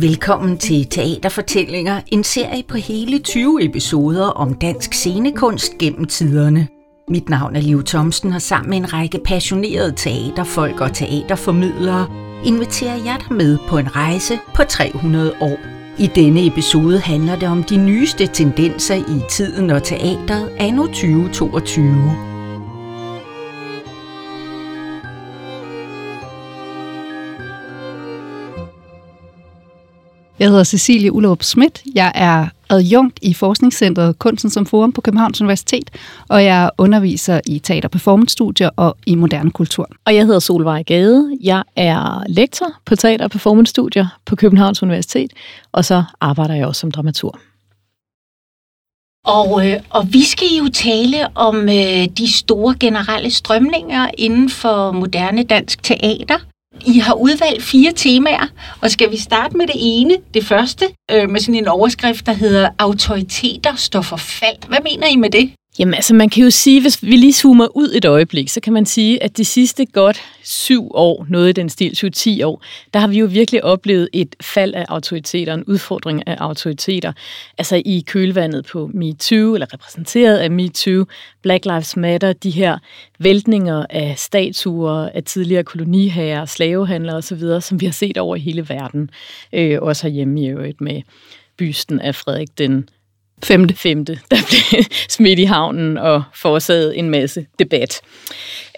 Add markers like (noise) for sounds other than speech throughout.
Velkommen til Teaterfortællinger, en serie på hele 20 episoder om dansk scenekunst gennem tiderne. Mit navn er Liv Thomsen, og sammen med en række passionerede teaterfolk og teaterformidlere inviterer jeg dig med på en rejse på 300 år. I denne episode handler det om de nyeste tendenser i tiden og teateret anno 2022. Jeg hedder Cecilie Ullerup Schmidt. Jeg er adjunkt i Forskningscentret Kunsten som Forum på Københavns Universitet, og jeg underviser i teater- performance studier og i moderne kultur. Og jeg hedder Solvej Gade. Jeg er lektor på teater- og performance studier på Københavns Universitet, og så arbejder jeg også som dramaturg. Og, øh, og vi skal jo tale om øh, de store generelle strømninger inden for moderne dansk teater. I har udvalgt fire temaer, og skal vi starte med det ene, det første, øh, med sådan en overskrift, der hedder Autoriteter står for fald. Hvad mener I med det? Jamen altså, man kan jo sige, hvis vi lige zoomer ud et øjeblik, så kan man sige, at de sidste godt syv år, noget i den stil, 7-10 år, der har vi jo virkelig oplevet et fald af autoriteter, en udfordring af autoriteter. Altså i kølvandet på MeToo, eller repræsenteret af MeToo, Black Lives Matter, de her væltninger af statuer, af tidligere koloniherrer, slavehandlere osv., som vi har set over hele verden. Øh, også herhjemme i øvrigt med bysten af Frederik den femte, femte. (laughs) Der blev smidt i havnen og forårsaget en masse debat.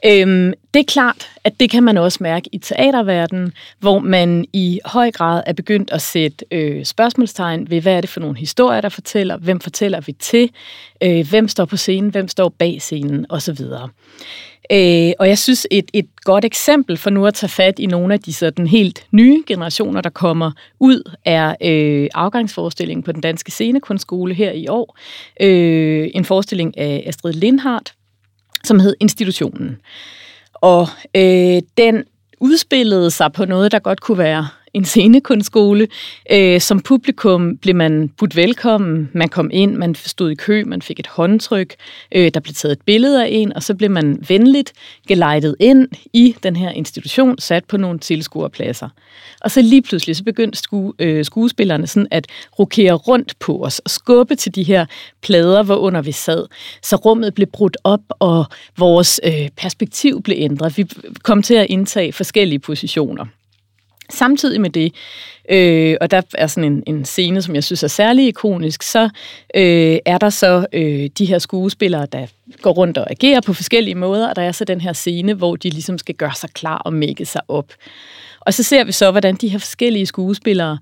Øhm, det er klart, at det kan man også mærke i teaterverdenen, hvor man i høj grad er begyndt at sætte øh, spørgsmålstegn ved, hvad er det for nogle historier, der fortæller, hvem fortæller vi til, øh, hvem står på scenen, hvem står bag scenen? Osv. Øh, og jeg synes, et, et godt eksempel for nu at tage fat i nogle af de sådan helt nye generationer, der kommer ud, er øh, afgangsforestillingen på den danske scenekunstskole her i år. Øh, en forestilling af Astrid Lindhardt, som hed Institutionen. Og øh, den udspillede sig på noget, der godt kunne være en scenekunstskole. Øh, som publikum blev man budt velkommen, man kom ind, man stod i kø, man fik et håndtryk, øh, der blev taget et billede af en, og så blev man venligt gelejtet ind i den her institution, sat på nogle tilskuerpladser. Og så lige pludselig så begyndte sku, øh, skuespillerne sådan at rokere rundt på os og skubbe til de her plader, hvor under vi sad. Så rummet blev brudt op, og vores øh, perspektiv blev ændret. Vi kom til at indtage forskellige positioner. Samtidig med det, øh, og der er sådan en, en scene, som jeg synes er særlig ikonisk, så øh, er der så øh, de her skuespillere, der går rundt og agerer på forskellige måder, og der er så den her scene, hvor de ligesom skal gøre sig klar og mække sig op. Og så ser vi så, hvordan de her forskellige skuespillere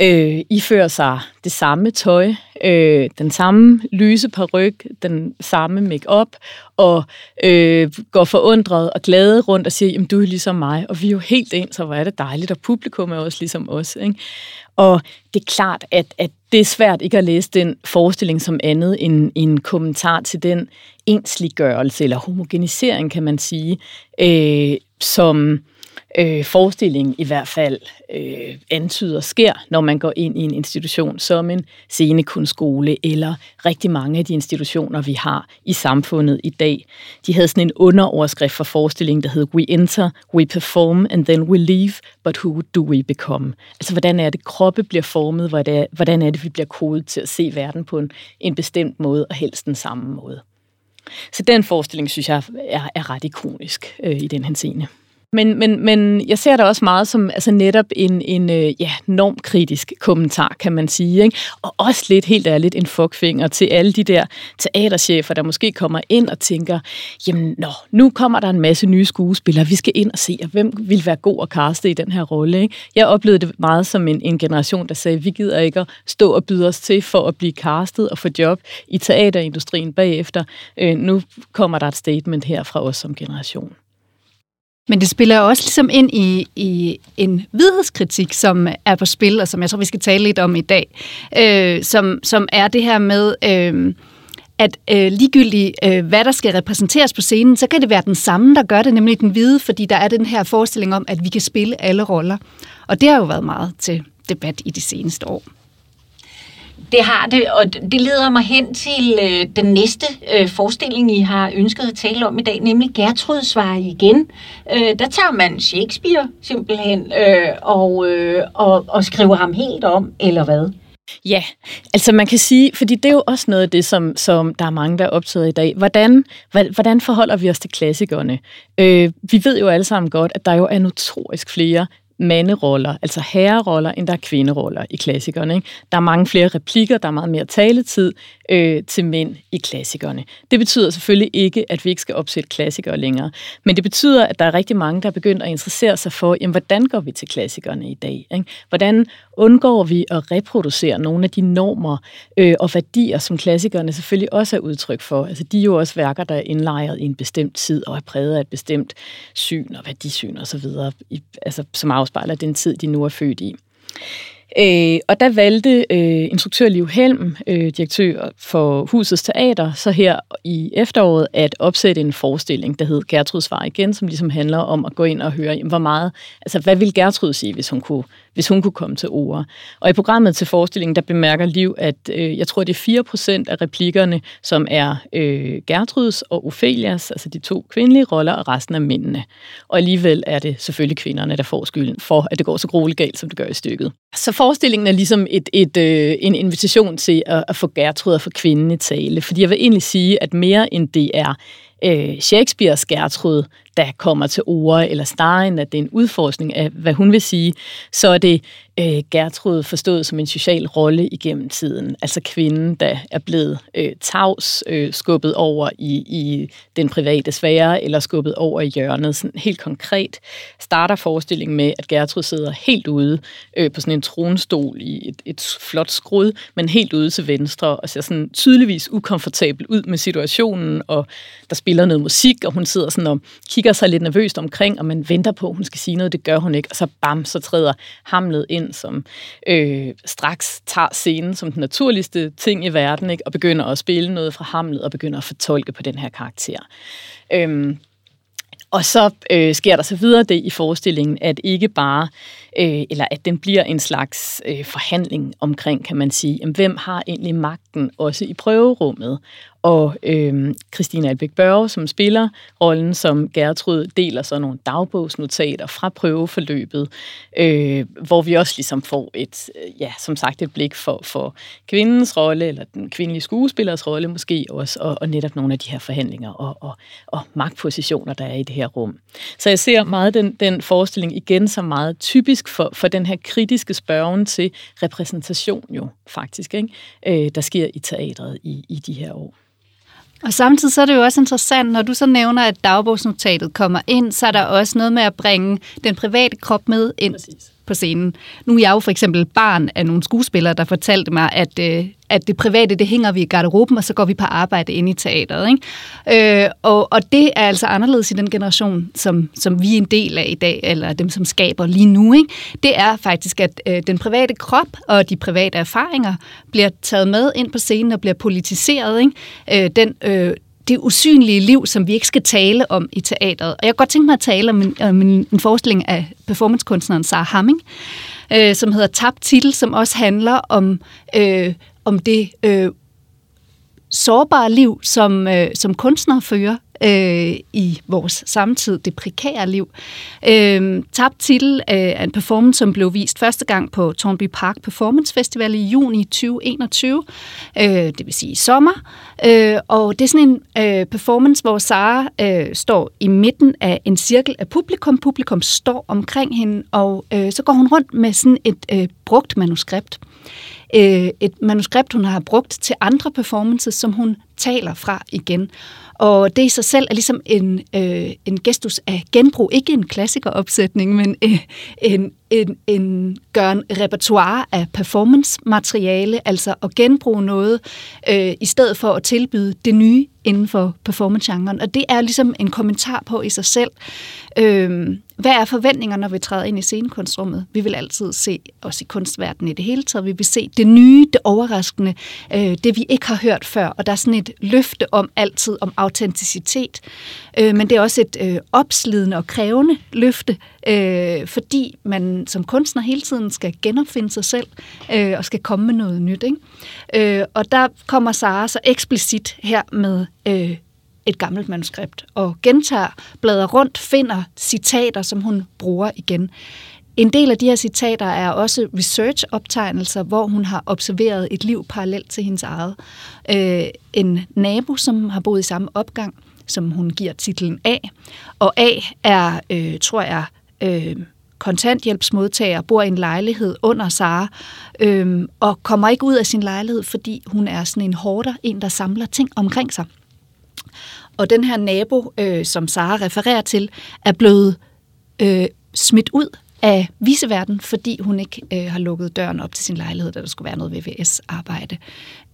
øh, ifører sig det samme tøj, øh, den samme lyse paryk, den samme makeup og øh, går forundret og glade rundt og siger, jamen du er ligesom mig, og vi er jo helt ens, så hvor er det dejligt, og publikum er også ligesom os. Ikke? Og det er klart, at, at det er svært ikke at læse den forestilling som andet end en kommentar til den ensliggørelse, eller homogenisering, kan man sige, øh, som øh, forestilling i hvert fald øh, antyder sker, når man går ind i en institution som en scenekunstskole eller rigtig mange af de institutioner, vi har i samfundet i dag. De havde sådan en underoverskrift for forestillingen, der hed We enter, we perform, and then we leave, but who do we become? Altså, hvordan er det, kroppe bliver formet? Hvordan er det, vi bliver kodet til at se verden på en, en bestemt måde, og helst den samme måde? Så den forestilling, synes jeg, er, er ret ikonisk øh, i den henseende. Men, men, men jeg ser det også meget som altså netop en, en øh, ja, normkritisk kommentar, kan man sige. Ikke? Og også lidt, helt ærligt, en fuckfinger til alle de der teaterchefer, der måske kommer ind og tænker, jamen nå, nu kommer der en masse nye skuespillere, vi skal ind og se, hvem vil være god at kaste i den her rolle. Ikke? Jeg oplevede det meget som en, en generation, der sagde, vi gider ikke at stå og byde os til for at blive castet og få job i teaterindustrien bagefter. Øh, nu kommer der et statement her fra os som generation. Men det spiller også ligesom ind i, i en vidhedskritik, som er på spil, og som jeg tror, vi skal tale lidt om i dag, øh, som, som er det her med, øh, at øh, ligegyldigt øh, hvad der skal repræsenteres på scenen, så kan det være den samme, der gør det, nemlig den hvide, fordi der er den her forestilling om, at vi kan spille alle roller. Og det har jo været meget til debat i de seneste år det har det, og det leder mig hen til øh, den næste øh, forestilling, I har ønsket at tale om i dag, nemlig Gertrud svarer igen. Øh, der tager man Shakespeare simpelthen øh, og, øh, og, og skriver ham helt om, eller hvad? Ja, altså man kan sige, fordi det er jo også noget af det, som, som der er mange, der er optaget i dag. Hvordan, hvordan forholder vi os til klassikerne? Øh, vi ved jo alle sammen godt, at der jo er notorisk flere manderoller, altså herreroller, end der er kvinderoller i klassikerne. Ikke? Der er mange flere replikker, der er meget mere taletid øh, til mænd i klassikerne. Det betyder selvfølgelig ikke, at vi ikke skal opsætte klassikere længere, men det betyder, at der er rigtig mange, der er begyndt at interessere sig for, jamen, hvordan går vi til klassikerne i dag? Ikke? Hvordan undgår vi at reproducere nogle af de normer øh, og værdier, som klassikerne selvfølgelig også er udtryk for? Altså, de er jo også værker, der er indlejret i en bestemt tid og er præget af et bestemt syn og værdisyn osv., altså, som afspejler den tid, de nu er født i. Øh, og der valgte øh, instruktør Liv Helm, øh, direktør for Husets Teater, så her i efteråret at opsætte en forestilling, der hed Gertrud Svar igen, som ligesom handler om at gå ind og høre, jamen, hvor meget, altså hvad vil Gertrud sige, hvis hun kunne hvis hun kunne komme til ord. Og i programmet til forestillingen, der bemærker Liv, at øh, jeg tror, det er 4% af replikkerne, som er øh, Gertruds og Ophelias, altså de to kvindelige roller, og resten af mændene. Og alligevel er det selvfølgelig kvinderne, der får skylden for, at det går så grueligt galt, som det gør i stykket. Så forestillingen er ligesom et, et, øh, en invitation til at, at få Gertrud og få kvinden i tale. Fordi jeg vil egentlig sige, at mere end det er øh, Shakespeares Gertrud, der kommer til ord, eller snarere end at det er en udforskning af, hvad hun vil sige, så er det øh, Gertrud forstået som en social rolle igennem tiden. Altså kvinden, der er blevet øh, tavs, øh, skubbet over i, i den private sfære, eller skubbet over i hjørnet. Sådan helt konkret starter forestillingen med, at Gertrud sidder helt ude øh, på sådan en tronstol i et, et flot skrud, men helt ude til venstre, og ser sådan tydeligvis ukomfortabel ud med situationen, og der spiller noget musik, og hun sidder sådan og kigger sig lidt nervøst omkring, og man venter på, at hun skal sige noget, det gør hun ikke, og så bam, så træder Hamlet ind, som øh, straks tager scenen som den naturligste ting i verden, ikke? og begynder at spille noget fra Hamlet, og begynder at fortolke på den her karakter. Øhm, og så øh, sker der så videre det i forestillingen, at ikke bare, øh, øh, eller at den bliver en slags øh, forhandling omkring, kan man sige, jamen, hvem har egentlig magten også i prøverummet, og øh, Christine Albæk Børge, som spiller rollen som Gertrud, deler så nogle dagbogsnotater fra prøveforløbet, øh, hvor vi også ligesom får et, øh, ja, som sagt, et blik for, for kvindens rolle, eller den kvindelige skuespillers rolle måske også, og, og netop nogle af de her forhandlinger og, og, og magtpositioner, der er i det her rum. Så jeg ser meget den, den forestilling igen som meget typisk for, for den her kritiske spørgen til repræsentation jo faktisk, ikke? Øh, der sker i teatret i, i de her år. Og samtidig så er det jo også interessant, når du så nævner, at dagbogsnotatet kommer ind, så er der også noget med at bringe den private krop med ind Præcis på scenen. Nu er jeg jo for eksempel barn af nogle skuespillere, der fortalte mig, at, øh, at det private, det hænger vi i garderoben, og så går vi på arbejde inde i teateret. Ikke? Øh, og, og det er altså anderledes i den generation, som, som vi er en del af i dag, eller dem, som skaber lige nu. Ikke? Det er faktisk, at øh, den private krop og de private erfaringer bliver taget med ind på scenen og bliver politiseret. Ikke? Øh, den, øh, det usynlige liv, som vi ikke skal tale om i teateret. Og jeg kan godt tænke mig at tale om en, om en, en forestilling af performancekunstneren Sarah Hamming, øh, som hedder Tabt Titel, som også handler om øh, om det øh, sårbare liv, som, øh, som kunstnere fører øh, i vores samtid, det prekære liv. Øh, tabt titel øh, er en performance, som blev vist første gang på Tornby Park Performance Festival i juni 2021, øh, det vil sige i sommer. Øh, og det er sådan en øh, performance, hvor Sara øh, står i midten af en cirkel af publikum. Publikum står omkring hende, og øh, så går hun rundt med sådan et øh, brugt manuskript øh, et manuskript, hun har brugt til andre performances, som hun taler fra igen. Og det i sig selv er ligesom en, øh, en gestus af genbrug. Ikke en klassikeropsætning, men øh, en, en, en, gør en repertoire af performance-materiale, altså at genbruge noget, øh, i stedet for at tilbyde det nye inden for performance-genren. Og det er ligesom en kommentar på i sig selv. Øhm, hvad er forventningerne, når vi træder ind i scenekunstrummet? Vi vil altid se os i kunstverdenen i det hele taget. Vi vil se det nye, det overraskende, øh, det vi ikke har hørt før. Og der er sådan et løfte om altid om autenticitet. Øh, men det er også et øh, opslidende og krævende løfte øh, fordi man som kunstner hele tiden skal genopfinde sig selv øh, og skal komme med noget nyt. Ikke? Øh, og der kommer Sara så eksplicit her med øh, et gammelt manuskript og gentager, bladrer rundt, finder citater, som hun bruger igen. En del af de her citater er også research-optegnelser, hvor hun har observeret et liv parallelt til hendes eget. Øh, en nabo, som har boet i samme opgang, som hun giver titlen A. Og A er, øh, tror jeg, øh, kontanthjælpsmodtager, bor i en lejlighed under Sara, øh, og kommer ikke ud af sin lejlighed, fordi hun er sådan en hårder, en der samler ting omkring sig. Og den her nabo, øh, som Sara refererer til, er blevet øh, smidt ud af viseverden, fordi hun ikke øh, har lukket døren op til sin lejlighed, da der skulle være noget VVS-arbejde.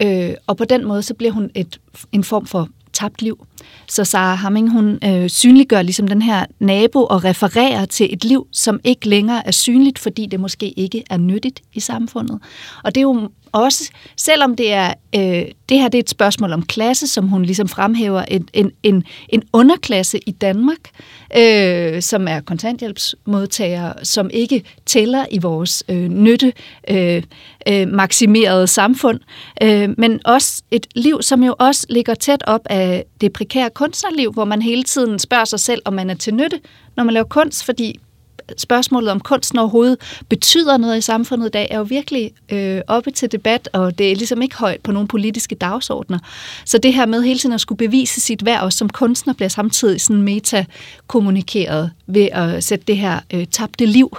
Øh, og på den måde, så bliver hun et, en form for tabt liv. Så Sarah Hamming, hun øh, synliggør ligesom den her nabo og refererer til et liv, som ikke længere er synligt, fordi det måske ikke er nyttigt i samfundet. Og det er jo også, selvom det er øh, det her det er et spørgsmål om klasse, som hun ligesom fremhæver, en, en, en, en underklasse i Danmark, øh, som er kontanthjælpsmodtagere, som ikke tæller i vores øh, nytte øh, øh, maksimerede samfund, øh, men også et liv, som jo også ligger tæt op af det prekære kunstnerliv, hvor man hele tiden spørger sig selv, om man er til nytte, når man laver kunst, fordi spørgsmålet om kunsten overhovedet betyder noget i samfundet i dag, er jo virkelig øh, oppe til debat, og det er ligesom ikke højt på nogle politiske dagsordner. Så det her med hele tiden at skulle bevise sit værd, også som kunstner, bliver samtidig sådan meta-kommunikeret ved at sætte det her øh, tabte liv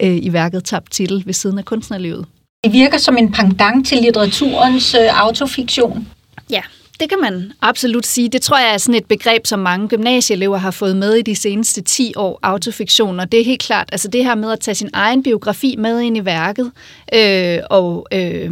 øh, i værket tabt titel ved siden af kunstnerlivet. Det virker som en pendant til litteraturens øh, autofiktion. Ja, det kan man absolut sige. Det tror jeg er sådan et begreb, som mange gymnasieelever har fået med i de seneste 10 år, autofiktion. Og det er helt klart, altså det her med at tage sin egen biografi med ind i værket, øh, og, øh,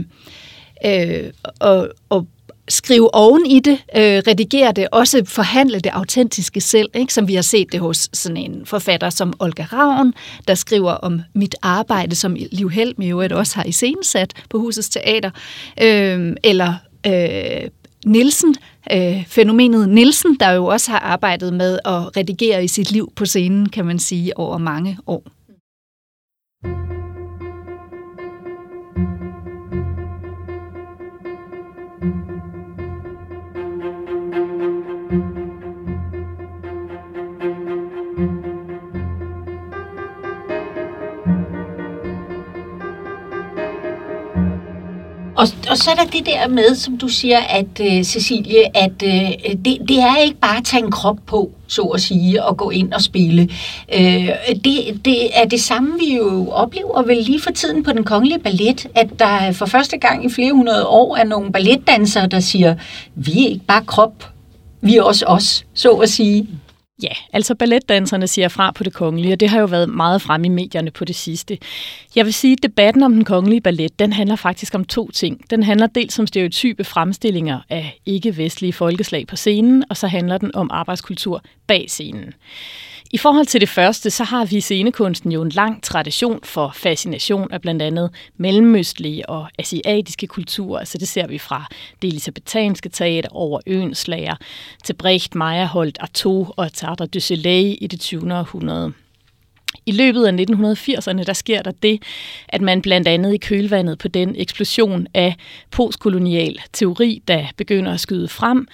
øh, og, og skrive oven i det, øh, redigere det, også forhandle det autentiske selv, ikke? som vi har set det hos sådan en forfatter som Olga Ravn, der skriver om mit arbejde, som Liv Helm i øvrigt også har iscenesat på Husets Teater, øh, eller øh, Nielsen, øh, fænomenet Nielsen, der jo også har arbejdet med at redigere i sit liv på scenen, kan man sige, over mange år. Og, og så er der det der med, som du siger, at øh, Cecilie, at øh, det, det er ikke bare at tage en krop på, så at sige, og gå ind og spille. Øh, det, det er det samme, vi jo oplever vel lige for tiden på den kongelige ballet, at der for første gang i flere hundrede år er nogle balletdansere, der siger, vi er ikke bare krop, vi er også os, så at sige. Ja, altså balletdanserne siger fra på det kongelige, og det har jo været meget frem i medierne på det sidste. Jeg vil sige, at debatten om den kongelige ballet, den handler faktisk om to ting. Den handler dels om stereotype fremstillinger af ikke-vestlige folkeslag på scenen, og så handler den om arbejdskultur bag scenen. I forhold til det første, så har vi scenekunsten jo en lang tradition for fascination af blandt andet mellemøstlige og asiatiske kulturer. Så det ser vi fra det elisabetanske teater over Øenslager til Brecht, Meyerhold, Artaud og Teatre du Soleil i det 20. århundrede. I løbet af 1980'erne, der sker der det, at man blandt andet i kølvandet på den eksplosion af postkolonial teori, der begynder at skyde frem,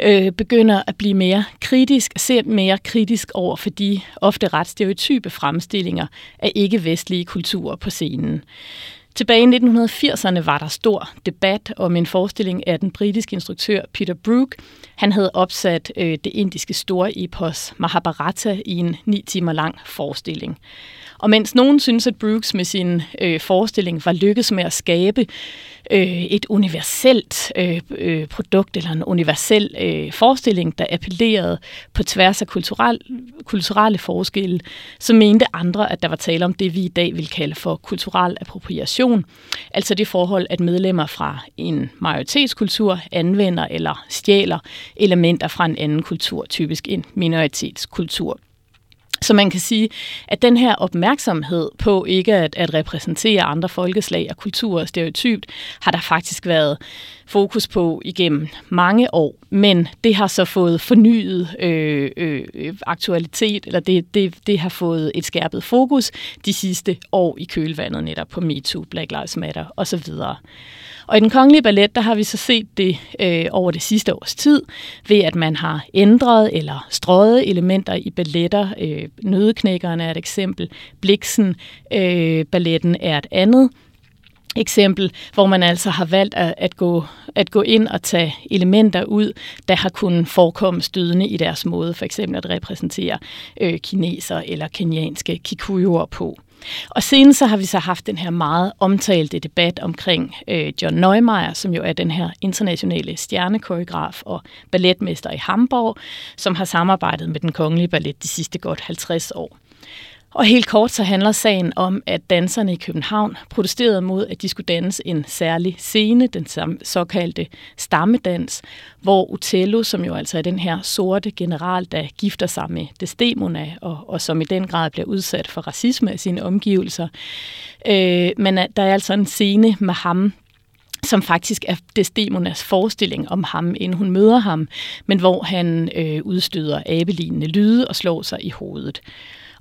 øh, begynder at blive mere kritisk, se mere kritisk over for de ofte ret stereotype fremstillinger af ikke-vestlige kulturer på scenen. Tilbage i 1980'erne var der stor debat om en forestilling af den britiske instruktør Peter Brook. Han havde opsat øh, det indiske store epos Mahabharata i en ni timer lang forestilling. Og mens nogen synes, at Brooks med sin øh, forestilling var lykkedes med at skabe øh, et universelt øh, øh, produkt eller en universel øh, forestilling, der appellerede på tværs af kulturel, kulturelle forskelle, så mente andre, at der var tale om det, vi i dag vil kalde for kulturel appropriation. Altså det forhold, at medlemmer fra en majoritetskultur anvender eller stjæler elementer fra en anden kultur, typisk en minoritetskultur. Så man kan sige, at den her opmærksomhed på ikke at, at repræsentere andre folkeslag og kulturer stereotypt, har der faktisk været fokus på igennem mange år, men det har så fået fornyet øh, øh, aktualitet, eller det, det, det har fået et skærpet fokus de sidste år i kølvandet netop på MeToo, Black Lives Matter osv. Og i den kongelige ballet, der har vi så set det øh, over det sidste års tid, ved at man har ændret eller strøget elementer i balletter. Øh, Nødeknækkerne er et eksempel, Bliksen øh, balletten er et andet eksempel, hvor man altså har valgt at, at, gå, at gå ind og tage elementer ud, der har kunnet forekomme stødende i deres måde, for eksempel at repræsentere øh, kineser eller kenyanske kikuyuer på. Og siden så har vi så haft den her meget omtalte debat omkring øh, John Neumeier, som jo er den her internationale stjernekoreograf og balletmester i Hamburg, som har samarbejdet med den kongelige ballet de sidste godt 50 år. Og helt kort så handler sagen om, at danserne i København protesterede mod, at de skulle danse en særlig scene, den såkaldte stammedans, hvor Otello, som jo altså er den her sorte general, der gifter sig med Desdemona, og, og som i den grad bliver udsat for racisme af sine omgivelser. Øh, men der er altså en scene med ham, som faktisk er Desdemonas forestilling om ham, inden hun møder ham, men hvor han øh, udstøder abelignende lyde og slår sig i hovedet.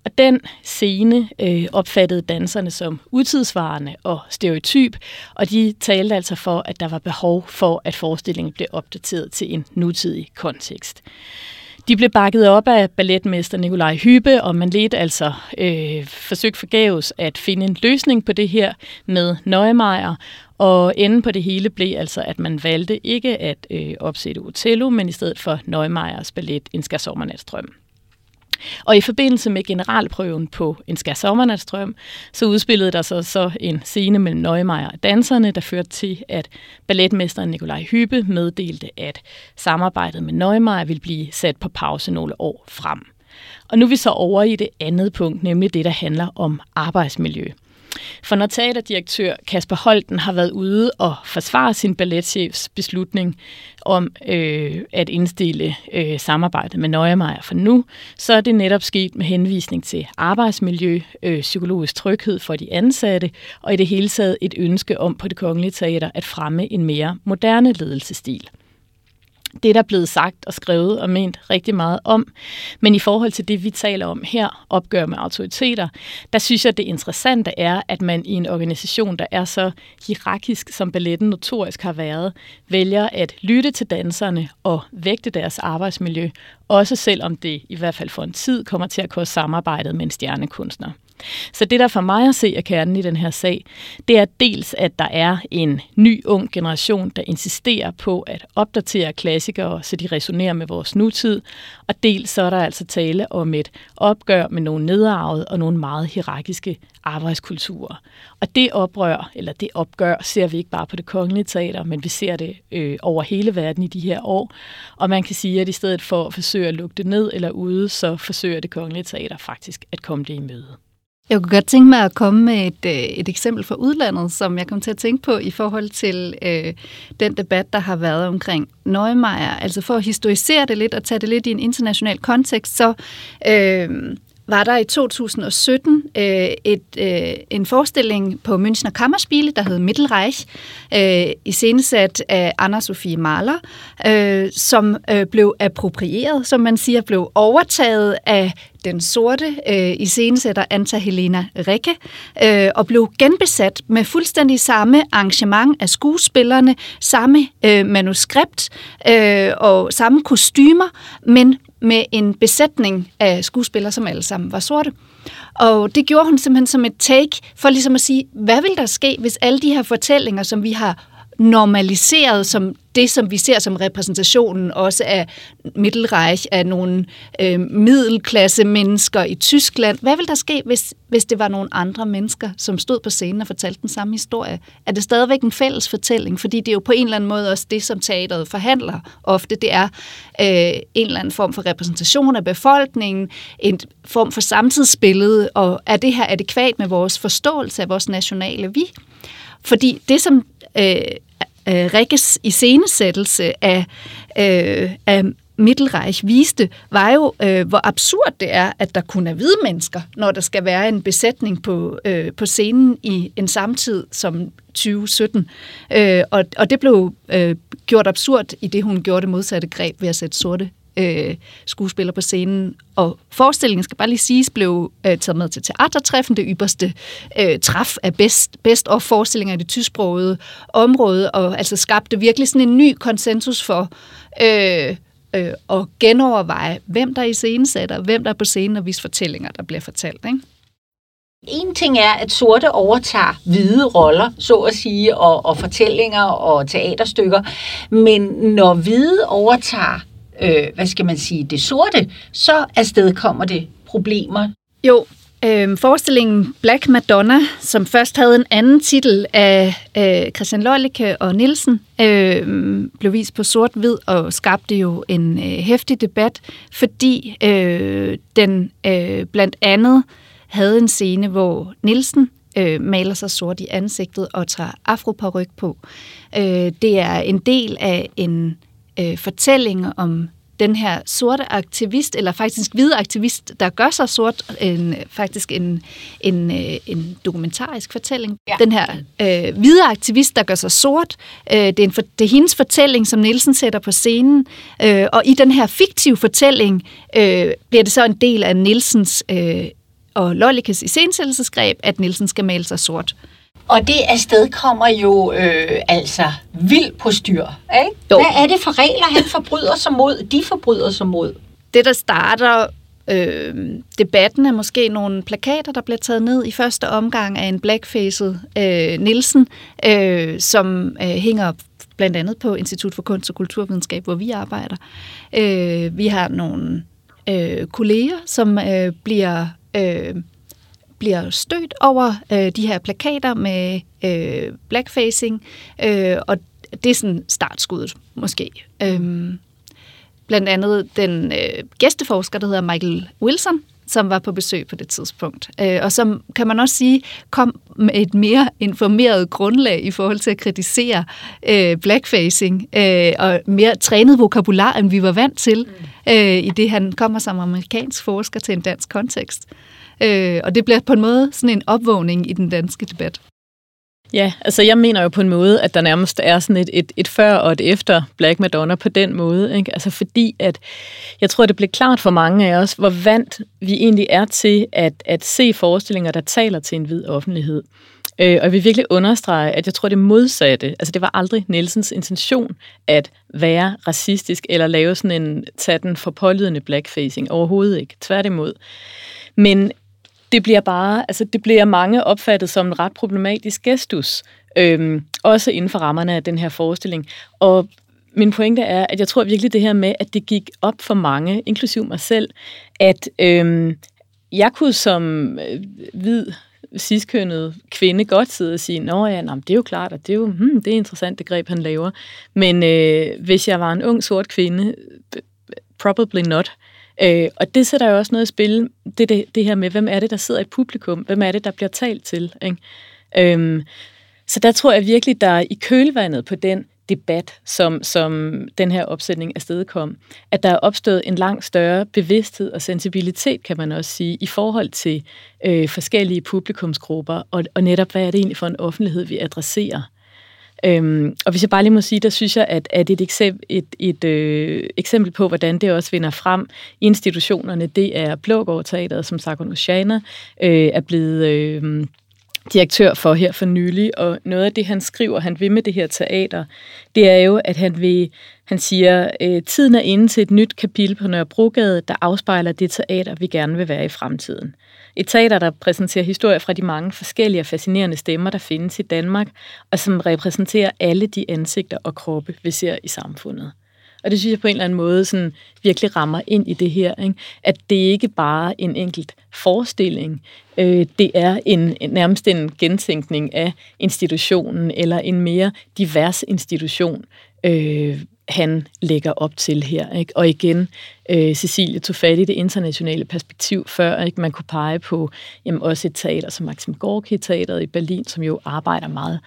Og den scene øh, opfattede danserne som utidsvarende og stereotyp, og de talte altså for, at der var behov for, at forestillingen blev opdateret til en nutidig kontekst. De blev bakket op af balletmester Nikolaj Hybe, og man ledte altså øh, forsøgt forgæves at finde en løsning på det her med Neumeier, og enden på det hele blev altså, at man valgte ikke at øh, opsætte Otello, men i stedet for Neumeyers ballet En skær sommernatsdrøm. Og i forbindelse med generalprøven på En skær sommernatsstrøm, så udspillede der sig så en scene mellem Neumeier og danserne, der førte til, at balletmesteren Nikolaj Hyppe meddelte, at samarbejdet med Neumeier ville blive sat på pause nogle år frem. Og nu er vi så over i det andet punkt, nemlig det, der handler om arbejdsmiljø. For når teaterdirektør Kasper Holten har været ude og forsvare sin balletchefs beslutning om øh, at indstille øh, samarbejdet med Nøjemejer for nu, så er det netop sket med henvisning til arbejdsmiljø, øh, psykologisk tryghed for de ansatte og i det hele taget et ønske om på det kongelige teater at fremme en mere moderne ledelsestil det, der blevet sagt og skrevet og ment rigtig meget om. Men i forhold til det, vi taler om her, opgør med autoriteter, der synes jeg, det interessante er, at man i en organisation, der er så hierarkisk, som balletten notorisk har været, vælger at lytte til danserne og vægte deres arbejdsmiljø, også selvom det i hvert fald for en tid kommer til at koste samarbejdet med en stjernekunstner. Så det, der for mig at se er kernen i den her sag, det er dels, at der er en ny ung generation, der insisterer på at opdatere klassikere, så de resonerer med vores nutid, og dels så er der altså tale om et opgør med nogle nedarvede og nogle meget hierarkiske arbejdskulturer. Og det oprør, eller det opgør, ser vi ikke bare på det kongelige teater, men vi ser det øh, over hele verden i de her år. Og man kan sige, at i stedet for at forsøge at lukke det ned eller ude, så forsøger det kongelige teater faktisk at komme det i møde. Jeg kunne godt tænke mig at komme med et, øh, et eksempel fra udlandet, som jeg kom til at tænke på i forhold til øh, den debat, der har været omkring Neumeier. Altså for at historisere det lidt og tage det lidt i en international kontekst, så øh, var der i 2017 øh, et, øh, en forestilling på Münchner Kammerspiele, der hed Mittelreich, øh, iscenesat af Anna-Sophie Mahler, øh, som øh, blev approprieret, som man siger, blev overtaget af den sorte øh, iscenesætter Anta Helena Rikke, øh, og blev genbesat med fuldstændig samme arrangement af skuespillerne, samme øh, manuskript øh, og samme kostymer, men med en besætning af skuespillere, som alle sammen var sorte. Og det gjorde hun simpelthen som et take for ligesom at sige, hvad vil der ske, hvis alle de her fortællinger, som vi har normaliseret som det, som vi ser som repræsentationen også af Mittelreich, af nogle øh, middelklasse mennesker i Tyskland. Hvad vil der ske, hvis, hvis det var nogle andre mennesker, som stod på scenen og fortalte den samme historie? Er det stadigvæk en fælles fortælling? Fordi det er jo på en eller anden måde også det, som teateret forhandler ofte. Det er øh, en eller anden form for repræsentation af befolkningen, en form for samtidsbillede, og er det her adekvat med vores forståelse af vores nationale vi? Fordi det, som øh, øh, Rikkes iscenesættelse af, øh, af Mittelreich viste, var jo, øh, hvor absurd det er, at der kun er hvide mennesker, når der skal være en besætning på, øh, på scenen i en samtid som 2017. Øh, og, og det blev øh, gjort absurd i det, hun gjorde det modsatte greb ved at sætte sorte øh, skuespiller på scenen. Og forestillingen, skal bare lige siges, blev øh, taget med til teatertræffen, det ypperste øh, træf af best, best of forestillinger i det tysksprogede område, og altså skabte virkelig sådan en ny konsensus for øh, øh, at genoverveje, hvem der er i scenesætter, hvem der er på scenen, og hvis fortællinger, der bliver fortalt. Ikke? En ting er, at sorte overtager hvide roller, så at sige, og, og fortællinger og teaterstykker, men når hvide overtager øh, hvad skal man sige, det sorte, så afstedkommer det problemer. Jo, øh, forestillingen Black Madonna, som først havde en anden titel af øh, Christian Lollicke og Nielsen, øh, blev vist på sort-hvid og skabte jo en øh, hæftig debat, fordi øh, den øh, blandt andet havde en scene, hvor Nielsen øh, maler sig sort i ansigtet og tager afroparyk på. Øh, det er en del af en øh, fortælling om den her sorte aktivist, eller faktisk hvide aktivist, der gør sig sort, en, faktisk en, en, øh, en dokumentarisk fortælling. Ja. Den her øh, hvide aktivist, der gør sig sort, øh, det, er en, det er hendes fortælling, som Nielsen sætter på scenen, øh, og i den her fiktive fortælling øh, bliver det så en del af Nielsens øh, og Lollikes iscenesættelsesgreb, at Nielsen skal male sig sort. Og det afsted kommer jo øh, altså vild på styr. Ikke? Jo. Hvad er det for regler, han forbryder sig mod, de forbryder sig mod? Det, der starter øh, debatten, er måske nogle plakater, der bliver taget ned i første omgang af en blackfaced øh, Nielsen, øh, som øh, hænger blandt andet på Institut for Kunst og Kulturvidenskab, hvor vi arbejder. Øh, vi har nogle øh, kolleger, som øh, bliver... Øh, bliver stødt over øh, de her plakater med øh, blackfacing, øh, og det er sådan startskuddet måske. Øhm, blandt andet den øh, gæsteforsker, der hedder Michael Wilson, som var på besøg på det tidspunkt. Øh, og som, kan man også sige, kom med et mere informeret grundlag i forhold til at kritisere øh, blackfacing, øh, og mere trænet vokabular, end vi var vant til, mm. øh, i det han kommer som amerikansk forsker til en dansk kontekst. Øh, og det bliver på en måde sådan en opvågning i den danske debat. Ja, altså jeg mener jo på en måde, at der nærmest er sådan et, et, et før og et efter Black Madonna på den måde. Ikke? Altså fordi, at jeg tror, det blev klart for mange af os, hvor vant vi egentlig er til at, at se forestillinger, der taler til en hvid offentlighed. Øh, og jeg vil virkelig understrege, at jeg tror det modsatte. Altså det var aldrig Nielsens intention at være racistisk eller lave sådan en tage den for pålydende blackfacing. Overhovedet ikke. Tværtimod. Men det bliver bare, altså det bliver mange opfattet som en ret problematisk gestus, øhm, også inden for rammerne af den her forestilling. Og min pointe er, at jeg tror virkelig det her med, at det gik op for mange, inklusiv mig selv, at øhm, jeg kunne som øh, hvid ciskønnet kvinde godt sidde og sige, nå ja, nå, det er jo klart, og det er jo hmm, det er interessant, det greb, han laver. Men øh, hvis jeg var en ung sort kvinde, probably not. Øh, og det sætter jo også noget i spil, det, det, det her med, hvem er det, der sidder i publikum? Hvem er det, der bliver talt til? Ikke? Øhm, så der tror jeg virkelig, der i kølvandet på den debat, som, som den her opsætning afstedkom, at der er opstået en langt større bevidsthed og sensibilitet, kan man også sige, i forhold til øh, forskellige publikumsgrupper, og, og netop, hvad er det egentlig for en offentlighed, vi adresserer. Øhm, og hvis jeg bare lige må sige, der synes jeg, at, at et, eksempel, et, et øh, eksempel på, hvordan det også vinder frem i institutionerne, det er Blågård Teateret, som Sargon Oceana øh, er blevet... Øh, direktør for her for nylig, og noget af det, han skriver, han vil med det her teater, det er jo, at han vil, han siger, øh, tiden er inde til et nyt kapitel på Nørrebrogade, der afspejler det teater, vi gerne vil være i fremtiden. Et teater, der præsenterer historier fra de mange forskellige og fascinerende stemmer, der findes i Danmark, og som repræsenterer alle de ansigter og kroppe, vi ser i samfundet. Og det synes jeg på en eller anden måde sådan virkelig rammer ind i det her, ikke? at det ikke bare er en enkelt forestilling, øh, det er en, nærmest en gentænkning af institutionen, eller en mere divers institution, øh, han lægger op til her. Ikke? Og igen, øh, Cecilie tog fat i det internationale perspektiv før, ikke? man kunne pege på jamen, også et teater som Maxim Gorki teateret i Berlin, som jo arbejder meget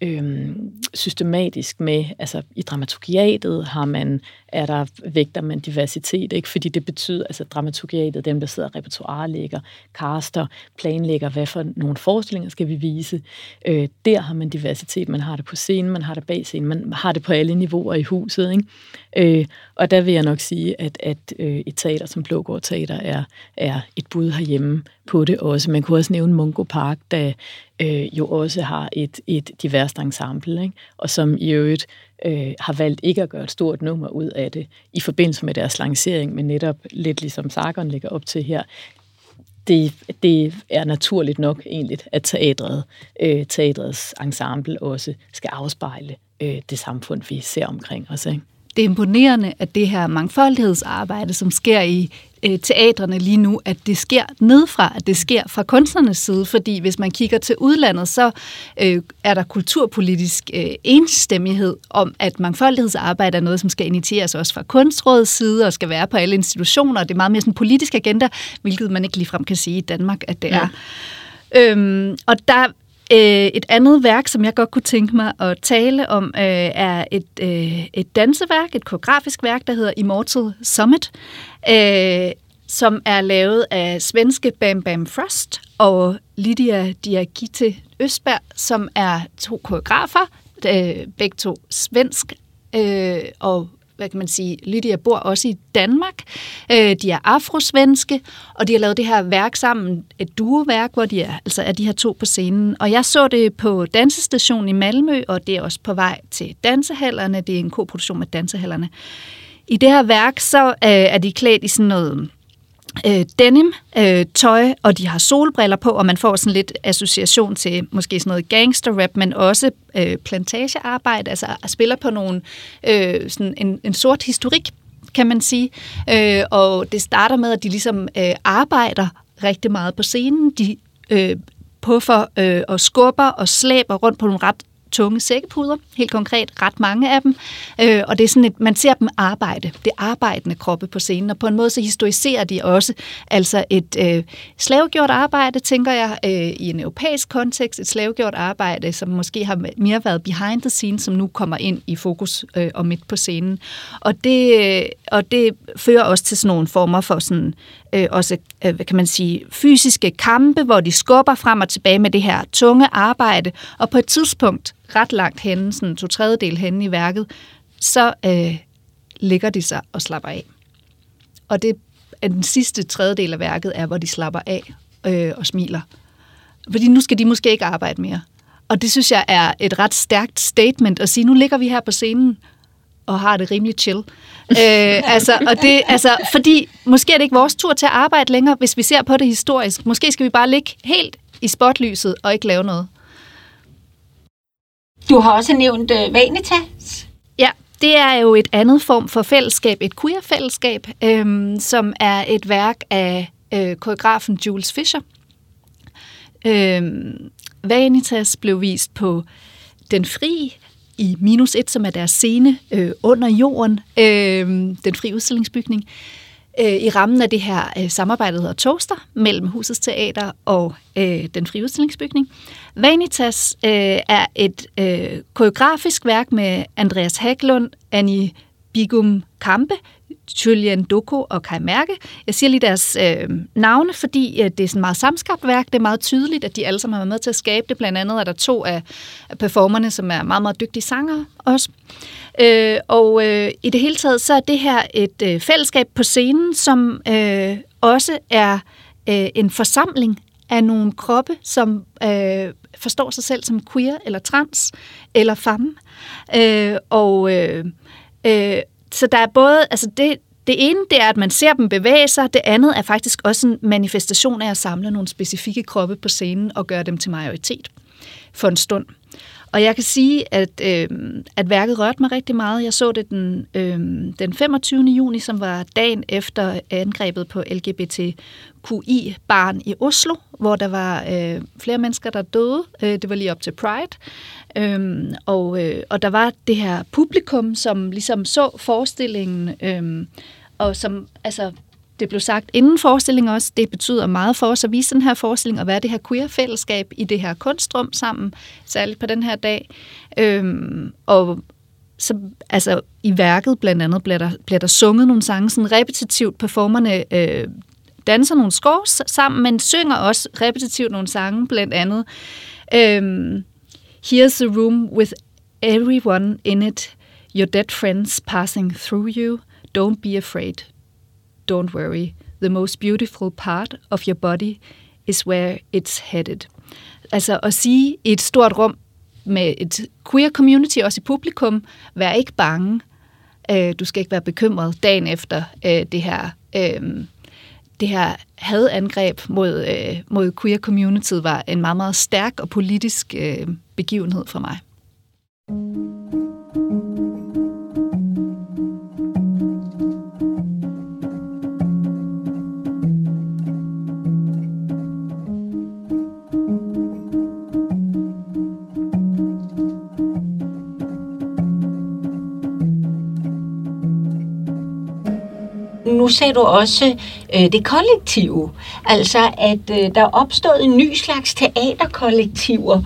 øh, systematisk med, altså i dramaturgiatet har man er der vægter man diversitet, ikke? fordi det betyder, altså dramaturgiatet, dem der sidder repertoirelægger, kaster, planlægger, hvad for nogle forestillinger skal vi vise. Øh, der har man diversitet, man har det på scenen, man har det bag scenen, man har det på alle niveauer i huset. Ikke? Øh, og der vil jeg nok sige, at, at øh, et teater som Blågård Teater er, er et bud herhjemme på det også. Man kunne også nævne Mungo Park, der øh, jo også har et, et diverst ensemble, ikke? og som i øvrigt øh, har valgt ikke at gøre et stort nummer ud af det i forbindelse med deres lancering, men netop lidt ligesom Sargon ligger op til her, det, det er naturligt nok egentlig, at teatret, øh, teatrets ensemble også skal afspejle øh, det samfund, vi ser omkring os. Ikke? det er imponerende, at det her mangfoldighedsarbejde, som sker i øh, teatrene lige nu, at det sker nedfra, at det sker fra kunstnernes side, fordi hvis man kigger til udlandet, så øh, er der kulturpolitisk øh, enstemmighed om, at mangfoldighedsarbejde er noget, som skal initieres også fra kunstrådets side og skal være på alle institutioner, og det er meget mere sådan en politisk agenda, hvilket man ikke ligefrem kan sige i Danmark, at det er. Ja. Øhm, og der Øh, et andet værk, som jeg godt kunne tænke mig at tale om, øh, er et, øh, et danseværk, et koreografisk værk, der hedder Immortal Summit, øh, som er lavet af svenske Bam Bam Frost og Lydia Diagite Østberg, som er to koreografer, øh, begge to svensk øh, og hvad kan man sige, Lydia bor også i Danmark. Øh, de er afrosvenske, og de har lavet det her værk sammen, et duoværk, hvor de er, altså er de her to på scenen. Og jeg så det på Dansestationen i Malmø, og det er også på vej til dansehallerne. Det er en koproduktion med dansehallerne. I det her værk, så øh, er de klædt i sådan noget øh, denim øh, tøj, og de har solbriller på, og man får sådan lidt association til måske sådan noget gangster-rap, men også øh, plantagearbejde, altså spiller på nogle, øh, sådan en, en sort historik, kan man sige. Øh, og det starter med, at de ligesom øh, arbejder rigtig meget på scenen. De øh, puffer øh, og skubber og slæber rundt på nogle ret tunge sækkepuder, helt konkret ret mange af dem, øh, og det er sådan at man ser dem arbejde, det arbejdende kroppe på scenen, og på en måde så historiserer de også altså et øh, slavegjort arbejde, tænker jeg, øh, i en europæisk kontekst, et slavegjort arbejde, som måske har mere været behind the scenes, som nu kommer ind i fokus øh, og midt på scenen. Og det, øh, og det fører også til sådan nogle former for sådan øh, også, øh, hvad kan man sige, fysiske kampe, hvor de skubber frem og tilbage med det her tunge arbejde, og på et tidspunkt, ret langt henne, sådan to tredjedel henne i værket, så øh, ligger de sig og slapper af. Og det er den sidste tredjedel af værket er, hvor de slapper af øh, og smiler. Fordi nu skal de måske ikke arbejde mere. Og det synes jeg er et ret stærkt statement at sige, nu ligger vi her på scenen og har det rimelig chill. øh, altså, og det, altså, fordi måske er det ikke vores tur til at arbejde længere, hvis vi ser på det historisk. Måske skal vi bare ligge helt i spotlyset og ikke lave noget. Du har også nævnt uh, Vanitas. Ja, det er jo et andet form for fællesskab, et queer-fællesskab, øhm, som er et værk af øh, koreografen Jules Fischer. Øhm, Vanitas blev vist på Den Fri i minus et, som er deres scene øh, under jorden, øh, den fri udstillingsbygning, øh, i rammen af det her øh, samarbejde, der hedder Toaster, mellem Husets Teater og øh, den fri udstillingsbygning. Vanitas øh, er et øh, koreografisk værk med Andreas Haglund, Annie Bigum Kampe, Julian Doko og Kai Mærke. Jeg siger lige deres øh, navne, fordi øh, det er sådan meget samskabt værk. Det er meget tydeligt, at de alle sammen har været med til at skabe det. Blandt andet er der to af, performerne, som er meget, meget dygtige sangere også. Øh, og øh, i det hele taget, så er det her et øh, fællesskab på scenen, som øh, også er øh, en forsamling af nogle kroppe, som øh, forstår sig selv som queer eller trans eller femme. Øh, og øh, øh, så der er både, altså det, det ene, det er, at man ser dem bevæge sig. Det andet er faktisk også en manifestation af at samle nogle specifikke kroppe på scenen og gøre dem til majoritet for en stund. Og jeg kan sige, at, øh, at værket rørte mig rigtig meget. Jeg så det den, øh, den 25. juni, som var dagen efter angrebet på LGBTQI-barn i Oslo, hvor der var øh, flere mennesker, der døde. Øh, det var lige op til Pride. Øh, og, øh, og der var det her publikum, som ligesom så forestillingen, øh, og som altså det blev sagt inden forestillingen også, det betyder meget for os at vise den her forestilling og være det her queer-fællesskab i det her kunstrum sammen, særligt på den her dag. Øhm, og så altså, i værket blandt andet bliver der, bliver der sunget nogle sange, sådan repetitivt performerne øh, danser nogle scores sammen, men synger også repetitivt nogle sange, blandt andet øhm, Here's a room with everyone in it, your dead friends passing through you. Don't be afraid. Don't worry. The most beautiful part of your body is where it's headed. Altså at sige i et stort rum med et queer community, også i publikum, vær ikke bange. Øh, du skal ikke være bekymret dagen efter øh, det her øh, det her hadangreb mod, øh, mod queer community var en meget, meget stærk og politisk øh, begivenhed for mig. Nu sagde du også øh, det kollektive. Altså, at øh, der er opstået en ny slags teaterkollektiver,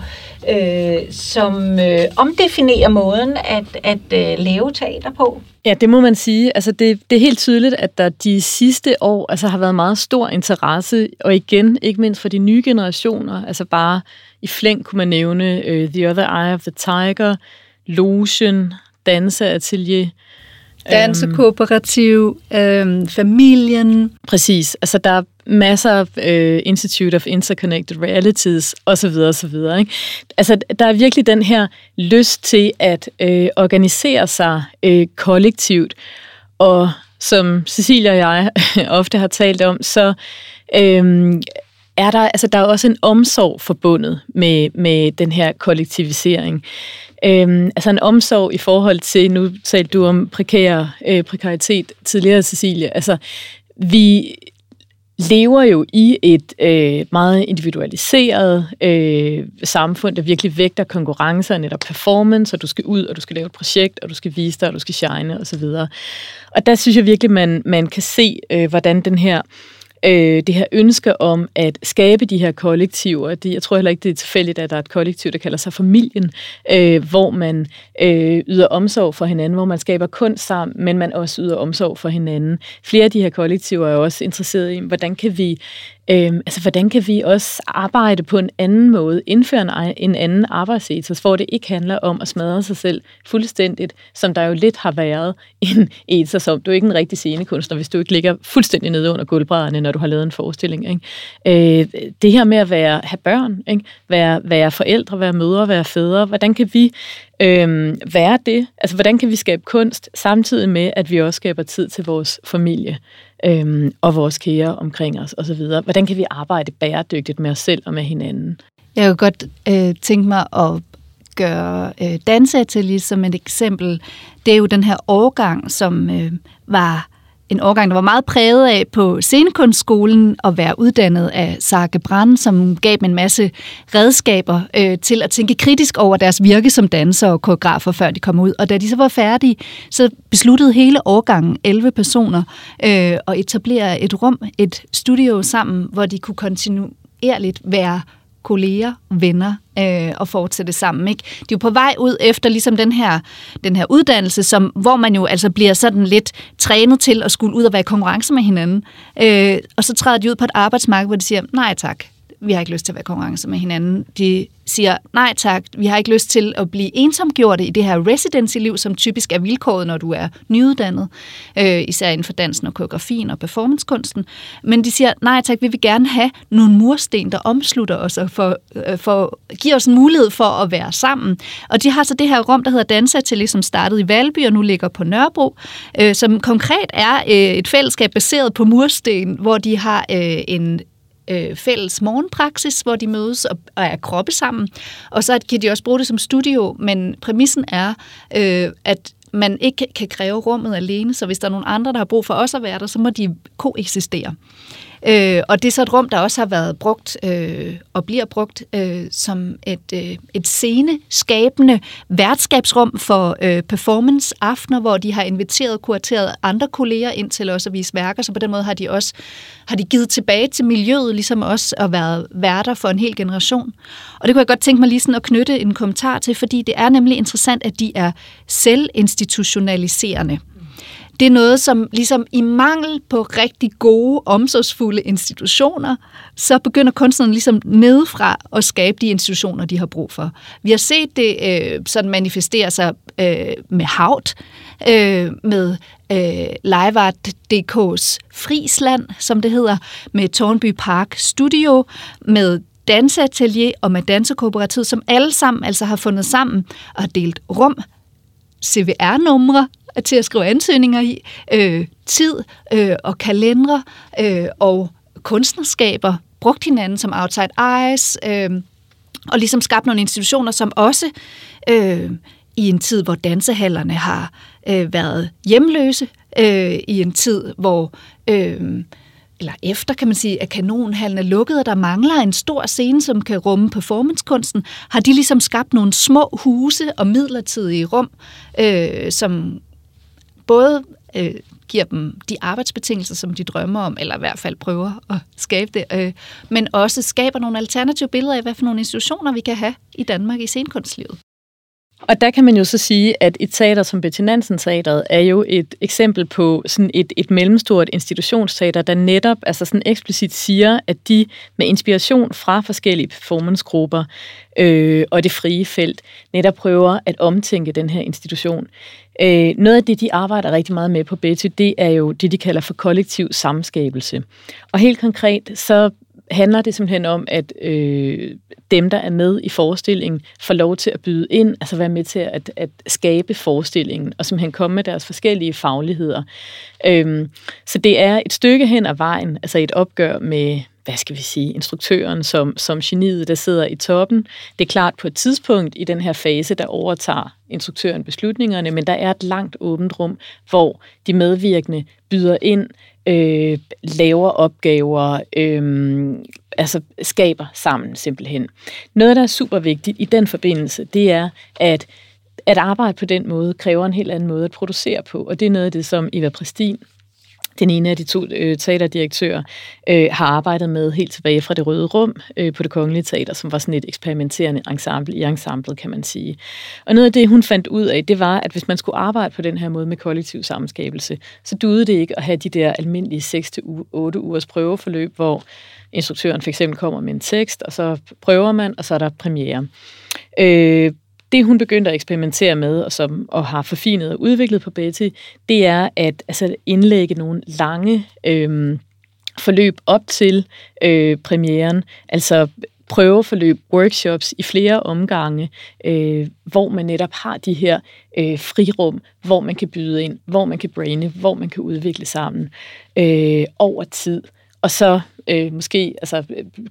øh, som øh, omdefinerer måden at, at øh, lave teater på. Ja, det må man sige. Altså, det, det er helt tydeligt, at der de sidste år altså, har været meget stor interesse, og igen, ikke mindst for de nye generationer. Altså bare i flæng kunne man nævne øh, The Other Eye of the Tiger, Lotion, Danseatelier, Dansekooperativ, øhm, familien. Præcis. Altså, der er masser af øh, Institute of Interconnected Realities osv. osv. Ikke? Altså, der er virkelig den her lyst til at øh, organisere sig øh, kollektivt. Og som Cecilia og jeg (laughs) ofte har talt om, så øh, er der, altså, der er også en omsorg forbundet med, med den her kollektivisering. Øhm, altså en omsorg i forhold til, nu talte du om prekære, øh, prekaritet tidligere, Cecilie, altså vi lever jo i et øh, meget individualiseret øh, samfund, der virkelig vægter konkurrencer og netop performance, og du skal ud, og du skal lave et projekt, og du skal vise dig, og du skal shine, osv. Og der synes jeg virkelig, man, man kan se, øh, hvordan den her øh, øh, det her ønske om at skabe de her kollektiver. Det, jeg tror heller ikke, det er tilfældigt, at der er et kollektiv, der kalder sig familien, øh, hvor man øh, yder omsorg for hinanden, hvor man skaber kunst sammen, men man også yder omsorg for hinanden. Flere af de her kollektiver er også interesseret i, hvordan kan vi Øhm, altså, hvordan kan vi også arbejde på en anden måde, indføre en, en anden arbejdsetos, hvor det ikke handler om at smadre sig selv fuldstændigt, som der jo lidt har været (laughs) en etos om. Du er ikke en rigtig scenekunstner, hvis du ikke ligger fuldstændig nede under gulvbrædderne, når du har lavet en forestilling. Ikke? Øh, det her med at være, have børn, ikke? Være, være forældre, være mødre, være fædre, hvordan kan vi øhm, være det? Altså, hvordan kan vi skabe kunst, samtidig med, at vi også skaber tid til vores familie? øhm, og vores kære omkring os osv. Hvordan kan vi arbejde bæredygtigt med os selv og med hinanden? Jeg kunne godt øh, tænke mig at gøre øh, danseatelier som et eksempel. Det er jo den her overgang, som øh, var en årgang, der var meget præget af på scenekunstskolen at være uddannet af Sarke Brand, som gav dem en masse redskaber øh, til at tænke kritisk over deres virke som danser og koreografer, før de kom ud. Og da de så var færdige, så besluttede hele årgangen, 11 personer, øh, at etablere et rum, et studio sammen, hvor de kunne kontinuerligt være kolleger, venner øh, og fortsætte sammen. Ikke? De er jo på vej ud efter ligesom den her, den her uddannelse, som, hvor man jo altså bliver sådan lidt trænet til at skulle ud og være i konkurrence med hinanden. Øh, og så træder de ud på et arbejdsmarked, hvor de siger, nej tak, vi har ikke lyst til at være konkurrence med hinanden. De siger, nej tak, vi har ikke lyst til at blive ensomgjorte i det her residency-liv, som typisk er vilkåret, når du er nyuddannet, øh, især inden for dansen og koreografien og performancekunsten. Men de siger, nej tak, vi vil gerne have nogle mursten, der omslutter os og for, øh, for, giver os en mulighed for at være sammen. Og de har så det her rum, der hedder Dansatelier, som startede i Valby og nu ligger på Nørrebro, øh, som konkret er øh, et fællesskab baseret på mursten, hvor de har øh, en øh, fælles morgenpraksis, hvor de mødes og, og er kroppe sammen. Og så kan de også bruge det som studio, men præmissen er, øh, at man ikke kan kræve rummet alene, så hvis der er nogen andre, der har brug for os at være der, så må de koeksistere. Øh, og det er så et rum, der også har været brugt øh, og bliver brugt øh, som et, øh, et sceneskabende værtskabsrum for øh, performance-aftener, hvor de har inviteret kurateret andre kolleger ind til også at vise værker, så på den måde har de også har de givet tilbage til miljøet, ligesom også at være værter for en hel generation. Og det kunne jeg godt tænke mig lige sådan at knytte en kommentar til, fordi det er nemlig interessant, at de er selvinstitutionaliserende det er noget, som ligesom i mangel på rigtig gode, omsorgsfulde institutioner, så begynder kunstnerne ligesom nedefra at skabe de institutioner, de har brug for. Vi har set det øh, sådan manifestere sig øh, med Haut, øh, med øh, Leivart.dk's Frisland, som det hedder, med Tornby Park Studio, med Danseatelier og med Dansekooperativet, som alle sammen altså har fundet sammen og har delt rum, CVR-numre til at skrive ansøgninger i, øh, tid øh, og kalendere øh, og kunstnerskaber, brugt hinanden som outside eyes, øh, og ligesom skabt nogle institutioner, som også øh, i en tid, hvor dansehallerne har øh, været hjemløse, øh, i en tid, hvor øh, eller efter kan man sige, at kanonhallen er lukket, og der mangler en stor scene, som kan rumme performancekunsten, har de ligesom skabt nogle små huse og midlertidige rum, øh, som både øh, giver dem de arbejdsbetingelser, som de drømmer om, eller i hvert fald prøver at skabe det, øh, men også skaber nogle alternative billeder af, hvad for nogle institutioner vi kan have i Danmark i scenekunstlivet. Og der kan man jo så sige, at et teater som Betty Nansen Teateret er jo et eksempel på sådan et, et mellemstort institutionsteater, der netop altså sådan eksplicit siger, at de med inspiration fra forskellige performancegrupper øh, og det frie felt netop prøver at omtænke den her institution. Øh, noget af det, de arbejder rigtig meget med på Betty, det er jo det, de kalder for kollektiv samskabelse. Og helt konkret, så handler det simpelthen om, at øh, dem, der er med i forestillingen, får lov til at byde ind, altså være med til at, at skabe forestillingen, og simpelthen komme med deres forskellige fagligheder. Øhm, så det er et stykke hen ad vejen, altså et opgør med, hvad skal vi sige, instruktøren som, som geniet, der sidder i toppen. Det er klart på et tidspunkt i den her fase, der overtager instruktøren beslutningerne, men der er et langt åbent rum, hvor de medvirkende byder ind, øh, laver opgaver, øh, altså skaber sammen simpelthen. Noget, der er super vigtigt i den forbindelse, det er, at at arbejde på den måde kræver en helt anden måde at producere på, og det er noget af det, som Eva Pristin den ene af de to øh, teaterdirektører øh, har arbejdet med helt tilbage fra det røde rum øh, på det kongelige teater, som var sådan et eksperimenterende ensemble i ensemblet, kan man sige. Og noget af det, hun fandt ud af, det var, at hvis man skulle arbejde på den her måde med kollektiv sammenskabelse, så duede det ikke at have de der almindelige 6-8 ugers prøveforløb, hvor instruktøren for eksempel kommer med en tekst, og så prøver man, og så er der premiere. Øh, det, hun begyndte at eksperimentere med, og som og har forfinet og udviklet på Betty, det er at altså, indlægge nogle lange øh, forløb op til øh, premieren, altså prøveforløb, workshops i flere omgange, øh, hvor man netop har de her øh, frirum, hvor man kan byde ind, hvor man kan braine, hvor man kan udvikle sammen øh, over tid. Og så øh, måske altså,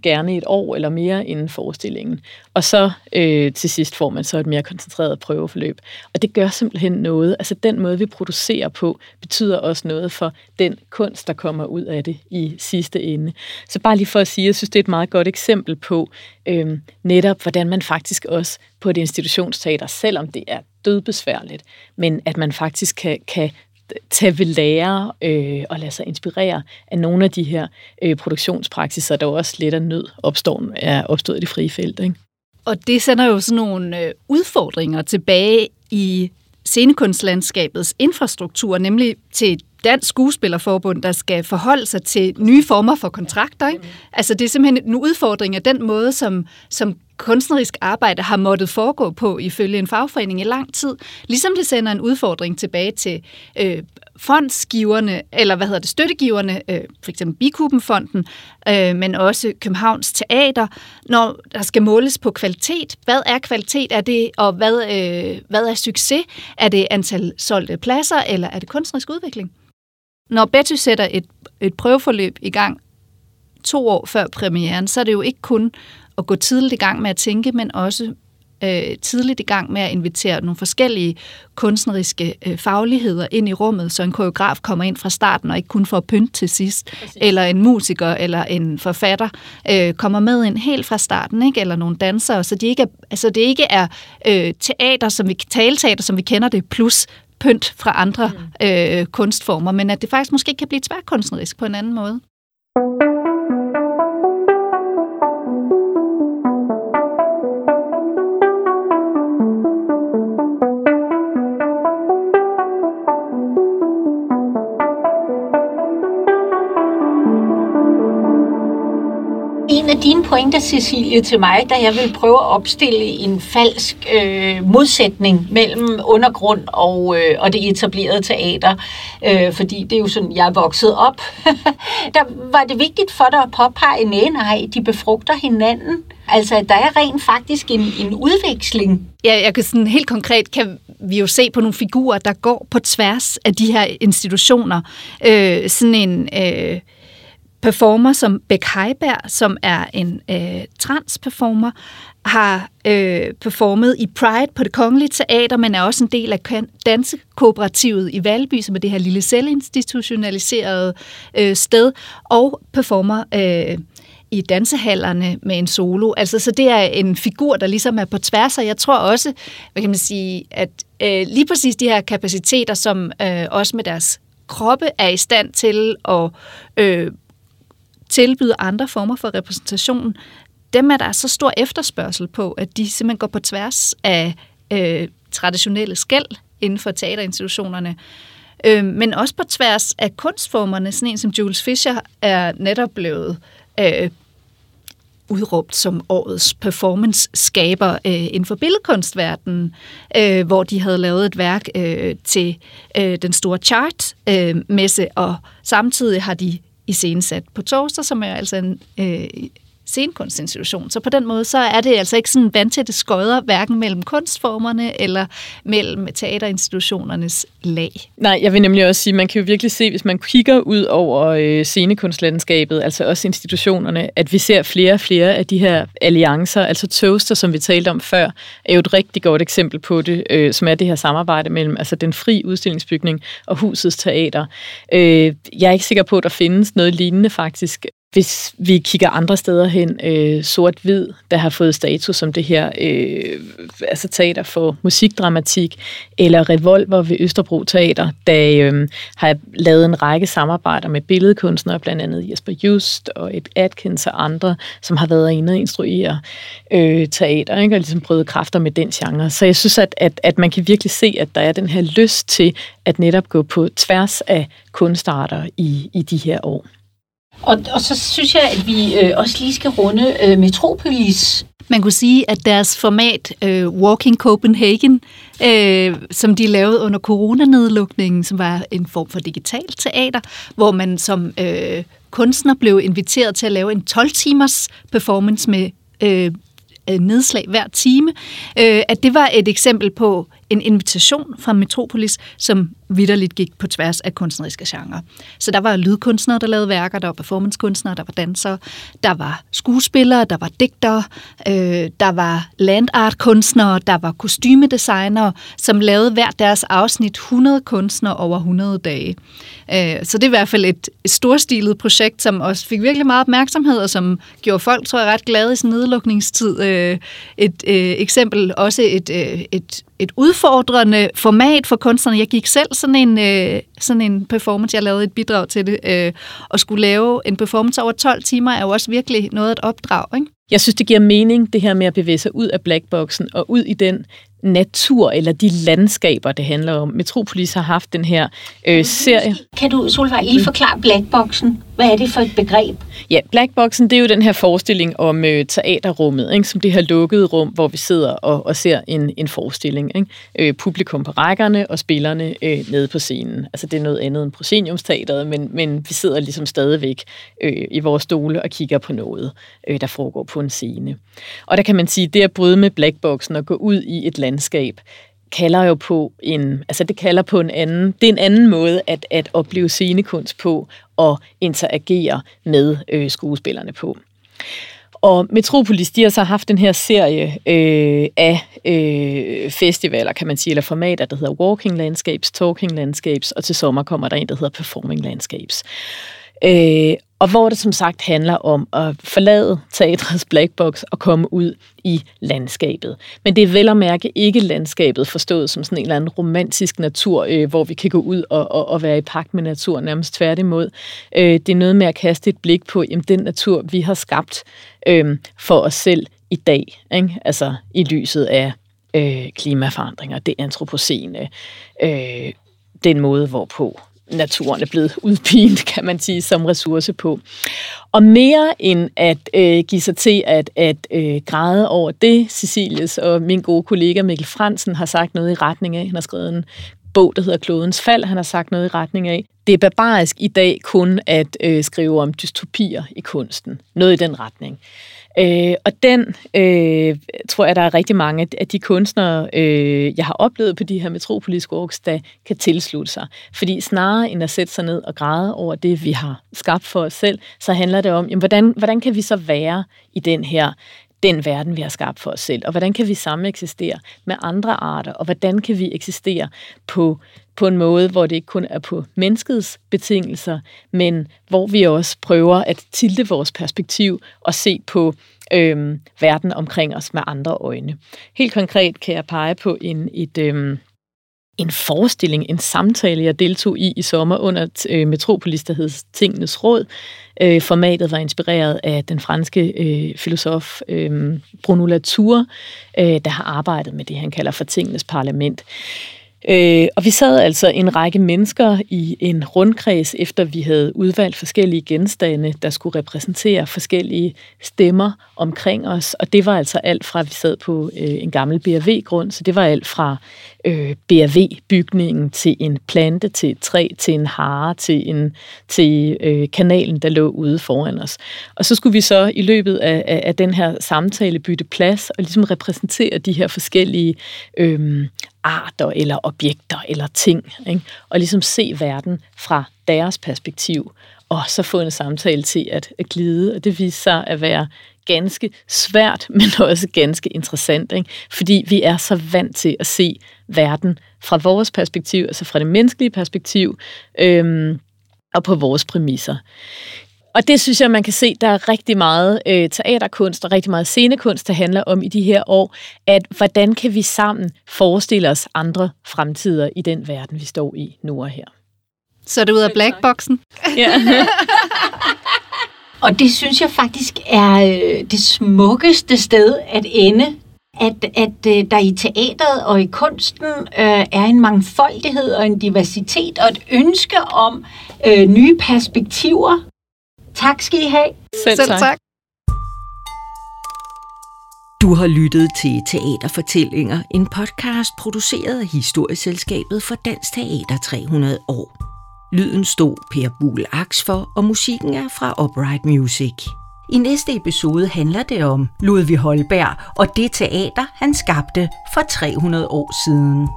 gerne et år eller mere inden forestillingen. Og så øh, til sidst får man så et mere koncentreret prøveforløb. Og det gør simpelthen noget. Altså den måde, vi producerer på, betyder også noget for den kunst, der kommer ud af det i sidste ende. Så bare lige for at sige, jeg synes, det er et meget godt eksempel på øh, netop, hvordan man faktisk også på et institutionsteater, selvom det er dødbesværligt, men at man faktisk kan, kan tage ved lære øh, og lade sig inspirere af nogle af de her øh, produktionspraksiser, der også lidt af nød opstår, er opstået i det frie felt. Ikke? Og det sender jo sådan nogle øh, udfordringer tilbage i scenekunstlandskabets infrastruktur, nemlig til Dansk Skuespillerforbund, der skal forholde sig til nye former for kontrakter. Ikke? Altså det er simpelthen en udfordring af den måde, som, som kunstnerisk arbejde har måttet foregå på ifølge en fagforening i lang tid. Ligesom det sender en udfordring tilbage til øh, fondsgiverne, eller hvad hedder det, støttegiverne, øh, for eksempel Bikubenfonden, øh, men også Københavns Teater, når der skal måles på kvalitet. Hvad er kvalitet? Er det, og hvad, øh, hvad er succes? Er det antal solgte pladser, eller er det kunstnerisk udvikling? Når Betty sætter et, et prøveforløb i gang to år før premieren, så er det jo ikke kun at gå tidligt i gang med at tænke, men også øh, tidligt i gang med at invitere nogle forskellige kunstneriske øh, fagligheder ind i rummet, så en koreograf kommer ind fra starten og ikke kun får pynt til sidst, Præcis. eller en musiker eller en forfatter øh, kommer med ind helt fra starten, ikke? eller nogle dansere, så de ikke er, altså det ikke er øh, teater, som vi taleteater, som vi kender det, plus pynt fra andre mm. øh, kunstformer, men at det faktisk måske kan blive tværkunstnerisk på en anden måde. en af dine pointer, Cecilie, til mig, da jeg vil prøve at opstille en falsk øh, modsætning mellem undergrund og, øh, og det etablerede teater, øh, fordi det er jo sådan, jeg er vokset op, (laughs) der var det vigtigt for dig at påpege, nej, nej, de befrugter hinanden. Altså, der er rent faktisk en, en udveksling. Ja, jeg kan sådan helt konkret kan vi jo se på nogle figurer, der går på tværs af de her institutioner. Øh, sådan en... Øh, performer som Beck Heiberg, som er en øh, transperformer, har øh, performet i Pride på det Kongelige Teater, men er også en del af dansekooperativet i Valby, som er det her lille selvinstitutionaliserede øh, sted, og performer øh, i dansehallerne med en solo. Altså, så det er en figur, der ligesom er på tværs, og jeg tror også, hvad kan man sige, at øh, lige præcis de her kapaciteter, som øh, også med deres kroppe er i stand til at øh, tilbyde andre former for repræsentation, dem er der så stor efterspørgsel på, at de simpelthen går på tværs af øh, traditionelle skæld inden for teaterinstitutionerne, øh, men også på tværs af kunstformerne. Sådan en som Jules Fischer er netop blevet øh, udråbt som årets performance-skaber øh, inden for billedkunstverdenen, øh, hvor de havde lavet et værk øh, til øh, den store chart-messe, øh, og samtidig har de iscenesat på torsdag, som er altså en øh, scenekunstinstitution. Så på den måde, så er det altså ikke sådan vandtætte skøder, hverken mellem kunstformerne eller mellem teaterinstitutionernes lag. Nej, jeg vil nemlig også sige, man kan jo virkelig se, hvis man kigger ud over øh, scenekunstlandskabet, altså også institutionerne, at vi ser flere og flere af de her alliancer, altså Toaster, som vi talte om før, er jo et rigtig godt eksempel på det, øh, som er det her samarbejde mellem altså den fri udstillingsbygning og husets teater. Øh, jeg er ikke sikker på, at der findes noget lignende faktisk hvis vi kigger andre steder hen, øh, sort-hvid, der har fået status som det her øh, altså teater for musikdramatik, eller Revolver ved Østerbro Teater, der øh, har lavet en række samarbejder med billedkunstnere, blandt andet Jesper Just og Ed Atkins og andre, som har været inde og instruere øh, teater, ikke? og ligesom prøvet kræfter med den genre. Så jeg synes, at, at, at man kan virkelig se, at der er den her lyst til at netop gå på tværs af kunstarter i, i de her år. Og, og så synes jeg, at vi øh, også lige skal runde øh, Metropolis. Man kunne sige, at deres format øh, Walking Copenhagen, øh, som de lavede under coronanedlukningen, som var en form for digitalt teater, hvor man som øh, kunstner blev inviteret til at lave en 12-timers performance med øh, øh, nedslag hver time, øh, at det var et eksempel på en invitation fra Metropolis, som vidderligt gik på tværs af kunstneriske genrer. Så der var lydkunstnere, der lavede værker, der var performancekunstnere, der var dansere, der var skuespillere, der var digtere, øh, der var landartkunstnere, der var kostymedesignere, som lavede hver deres afsnit 100 kunstnere over 100 dage. Øh, så det er i hvert fald et, et storstilet projekt, som også fik virkelig meget opmærksomhed, og som gjorde folk, tror jeg, ret glade i sin nedlukningstid. Øh, et øh, eksempel, også et, øh, et et udfordrende format for kunstnerne. Jeg gik selv sådan en, øh, sådan en performance, jeg lavede et bidrag til det, øh, og skulle lave en performance over 12 timer, er jo også virkelig noget at opdrage. Ikke? Jeg synes, det giver mening, det her med at bevæge sig ud af blackboxen og ud i den natur eller de landskaber, det handler om. Metropolis har haft den her øh, serie. Kan du, Solvej, lige forklare blackboxen? Hvad er det for et begreb? Ja, blackboxen, det er jo den her forestilling om øh, teaterrummet, ikke? som det her lukkede rum, hvor vi sidder og, og ser en, en forestilling. Ikke? Øh, publikum på rækkerne og spillerne øh, nede på scenen. Altså det er noget andet end Prosceniumsteateret, men, men vi sidder ligesom stadigvæk øh, i vores stole og kigger på noget, øh, der foregår på en scene. Og der kan man sige, det at bryde med blackboxen og gå ud i et landskab, kalder jo på en, altså det kalder på en anden, det er en anden måde at, at opleve scenekunst på og interagere med øh, skuespillerne på. Og Metropolis, de har så haft den her serie øh, af øh, festivaler, kan man sige, eller formater, der hedder Walking Landscapes, Talking Landscapes, og til sommer kommer der en, der hedder Performing Landscapes. Øh, og hvor det som sagt handler om at forlade teatrets blackbox og komme ud i landskabet. Men det er vel at mærke ikke landskabet forstået som sådan en eller anden romantisk natur, øh, hvor vi kan gå ud og, og, og være i pagt med naturen, nærmest tværtimod. Øh, det er noget med at kaste et blik på jamen, den natur, vi har skabt øh, for os selv i dag. Ikke? Altså i lyset af øh, klimaforandringer, det antropocene, øh, den måde, hvorpå naturen er blevet udpint, kan man sige, som ressource på. Og mere end at øh, give sig til at, at øh, græde over det, Cecilies og min gode kollega Mikkel Fransen har sagt noget i retning af, han har skrevet en bog, der hedder Klodens Fald, han har sagt noget i retning af. Det er barbarisk i dag kun at øh, skrive om dystopier i kunsten. Noget i den retning. Øh, Øh, og den øh, tror jeg, der er rigtig mange af de kunstnere, øh, jeg har oplevet på de her metropolitiske works, der kan tilslutte sig. Fordi snarere end at sætte sig ned og græde over det, vi har skabt for os selv, så handler det om, jamen, hvordan, hvordan kan vi så være i den her den verden, vi har skabt for os selv, og hvordan kan vi samme eksistere med andre arter, og hvordan kan vi eksistere på, på en måde, hvor det ikke kun er på menneskets betingelser, men hvor vi også prøver at tilte vores perspektiv og se på øhm, verden omkring os med andre øjne. Helt konkret kan jeg pege på en, et, øhm, en forestilling, en samtale, jeg deltog i i sommer under øh, Metropolis, der hed Tingenes Råd. Øh, formatet var inspireret af den franske øh, filosof øh, Bruno Latour, øh, der har arbejdet med det, han kalder for Tingenes Parlament. Øh, Øh, og vi sad altså en række mennesker i en rundkreds, efter vi havde udvalgt forskellige genstande, der skulle repræsentere forskellige stemmer omkring os. Og det var altså alt fra, at vi sad på øh, en gammel BRV-grund, så det var alt fra øh, BRV-bygningen til en plante, til et træ, til en hare, til, en, til øh, kanalen, der lå ude foran os. Og så skulle vi så i løbet af, af, af den her samtale bytte plads og ligesom repræsentere de her forskellige øh, arter eller objekter eller ting, ikke? og ligesom se verden fra deres perspektiv, og så få en samtale til at, at glide, og det viser sig at være ganske svært, (laughs) men også ganske interessant, ikke? fordi vi er så vant til at se verden fra vores perspektiv, altså fra det menneskelige perspektiv, øhm, og på vores præmisser. Og det synes jeg, man kan se, der er rigtig meget øh, teaterkunst og rigtig meget scenekunst, der handler om i de her år, at hvordan kan vi sammen forestille os andre fremtider i den verden, vi står i nu og her. Så er det ud af blackboxen? Ja. (laughs) og det synes jeg faktisk er øh, det smukkeste sted at ende at, at øh, der i teateret og i kunsten øh, er en mangfoldighed og en diversitet og et ønske om øh, nye perspektiver Tak skal I have. Selv, Selv tak. tak. Du har lyttet til Teaterfortællinger, en podcast produceret af Historieselskabet for Dansk Teater 300 år. Lyden stod Per Buhl Aks for, og musikken er fra Upright Music. I næste episode handler det om Ludvig Holberg og det teater, han skabte for 300 år siden.